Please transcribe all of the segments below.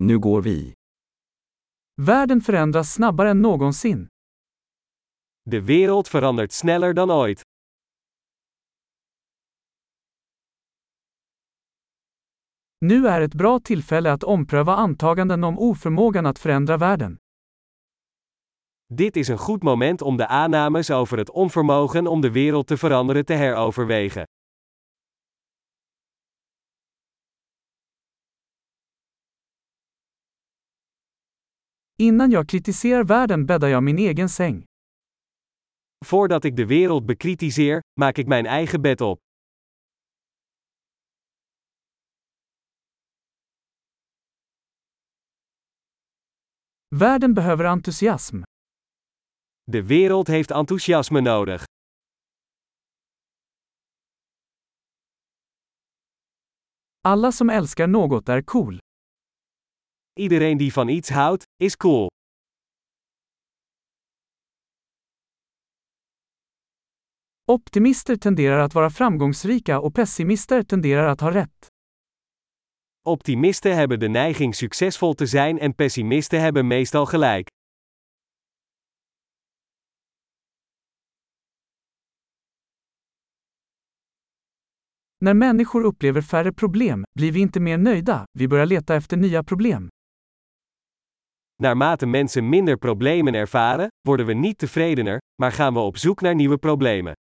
Nu går vi. Världen förändras snabbare än någonsin. De wereld verandert sneller dan ooit. Nu är ett bra tillfälle att ompröva antaganden om oförmågan att förändra världen. Dit is een goed moment om de aannames over het onvermogen om de wereld te veranderen te heroverwegen. Innan jag kritiserar världen bäddar jag min egen säng. Voordat ik de wereld bekritiseer, maak ik mijn eigen bed op. Världen behöver entusiasm. De wereld heeft enthousiasme nodig. Alla som älskar något är cool. Iedereen die van iets houdt, is cool. Optimister tenderar att vara framgångsrika och pessimister tenderar att ha rätt. Optimisten hebben de neiging succesvol te zijn en pessimisten hebben meestal gelijk. När människor upplever färre problem blir vi inte mer nöjda, vi börjar leta efter nya problem. Naarmate mensen minder problemen ervaren, worden we niet tevredener, maar gaan we op zoek naar nieuwe problemen.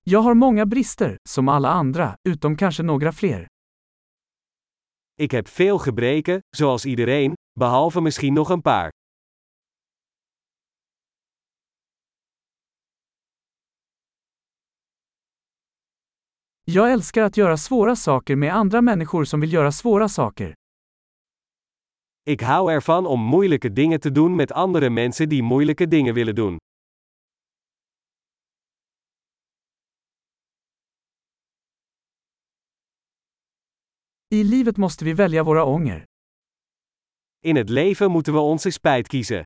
Jag har många brister, som alla andra, utom kanske några fler. Ik heb veel gebreken, zoals iedereen, behalve misschien nog een paar. Jag älskar att göra svåra saker med andra människor som vill göra svåra saker. Ik hou ervan om moeilijke dingen te doen met andere mensen die moeilijke dingen willen doen. I livet måste vi välja våra ånger. In het leven moeten we onze spijt kiezen.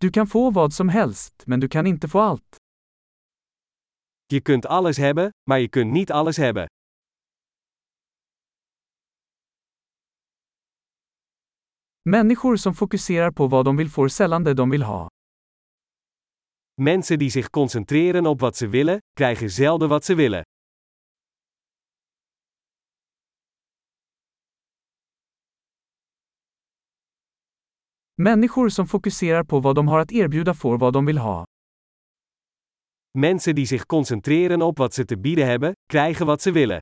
Du kan få vad som helst, men du kan inte få allt. Je kunt alles hebben, maar je kunt niet alles hebben. Människor som fokuserar på vad de vill får sällan det de vill ha. Mensen die zich concentreren op wat ze willen, krijgen zelden wat ze willen. Människor som fokuserar på vad de har att erbjuda får vad de vill ha. Mensen die zich concentreren op wat ze te bieden hebben, krijgen wat ze willen.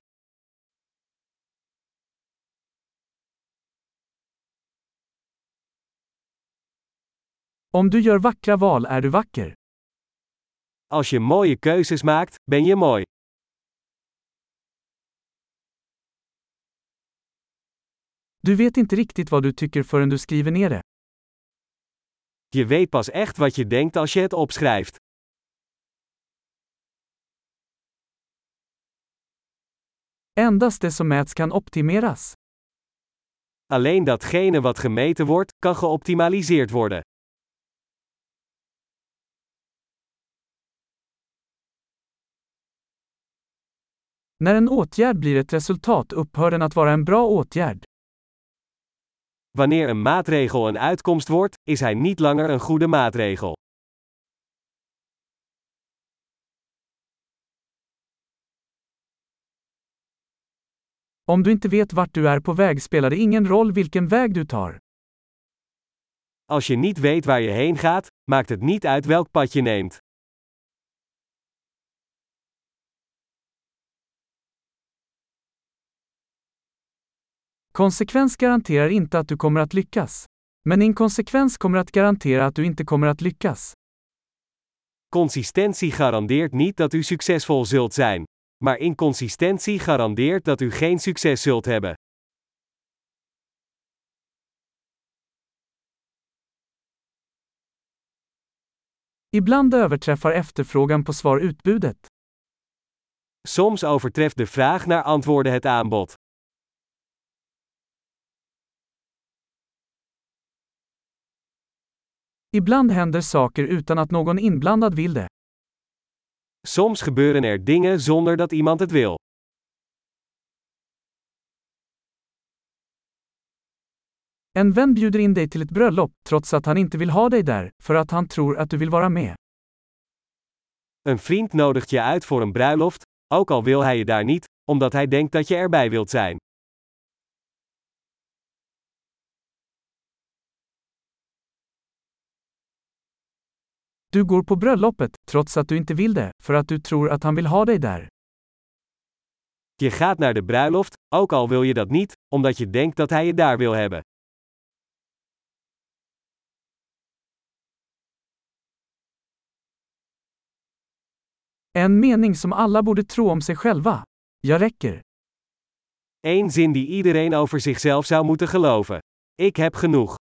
Om du gör vackra val är du vacker. Als je mooie keuzes maakt, ben je mooi. Du vet inte riktigt vad du tycker förrän du skriver ner det. Je weet pas echt wat je denkt als je het opschrijft. Endast det som mäts kan optimeras. Alleen datgene wat gemeten wordt, kan geoptimaliseerd worden. När en åtgärd blir ett resultat upphör den att vara en bra åtgärd. Wanneer een maatregel een uitkomst wordt, is hij niet langer een goede maatregel. Om du inte vet vart du är på väg spelar det ingen roll vilken väg du tar. Als je niet weet waar je heen gaat, maakt het niet uit welk pad je neemt. Konsekvens garanterar inte att du kommer att lyckas. Men inkonsekvens kommer att garantera att du inte kommer att lyckas. Consistentie garandeert niet dat u succesvol zult zijn. Maar inconsistentie garandeert dat u geen succes zult hebben. Ibland överträffar efterfrågan på svar utbudet. Soms overtreft de vraag naar antwoorden het aanbod. Ibland händer saker utan att någon inblandad vill det. Soms gebeuren er dingen zonder dat iemand het wil. En vän bjuder in dig till ett bröllop, trots att han inte vill ha dig där, för att han tror att du vill vara med. Een vriend nodigt je uit voor een bruiloft, ook al wil hij je daar niet, omdat hij denkt dat je erbij wilt zijn. Du går på bröllopet, trots att du inte vill det, för att du tror att han vill ha dig där. Je gaat naar de bruiloft, ook al wil je dat niet, omdat je denkt dat hij je daar wil hebben. En mening som alla borde tro om sig själva. Jag räcker. Eén zin die iedereen over zichzelf zou moeten geloven. Ik heb genoeg.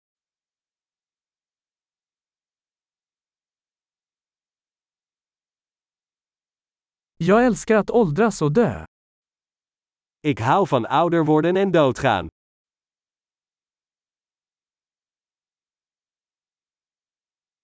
Jag älskar att åldras och dö. Ik hou van ouder worden en doodgaan.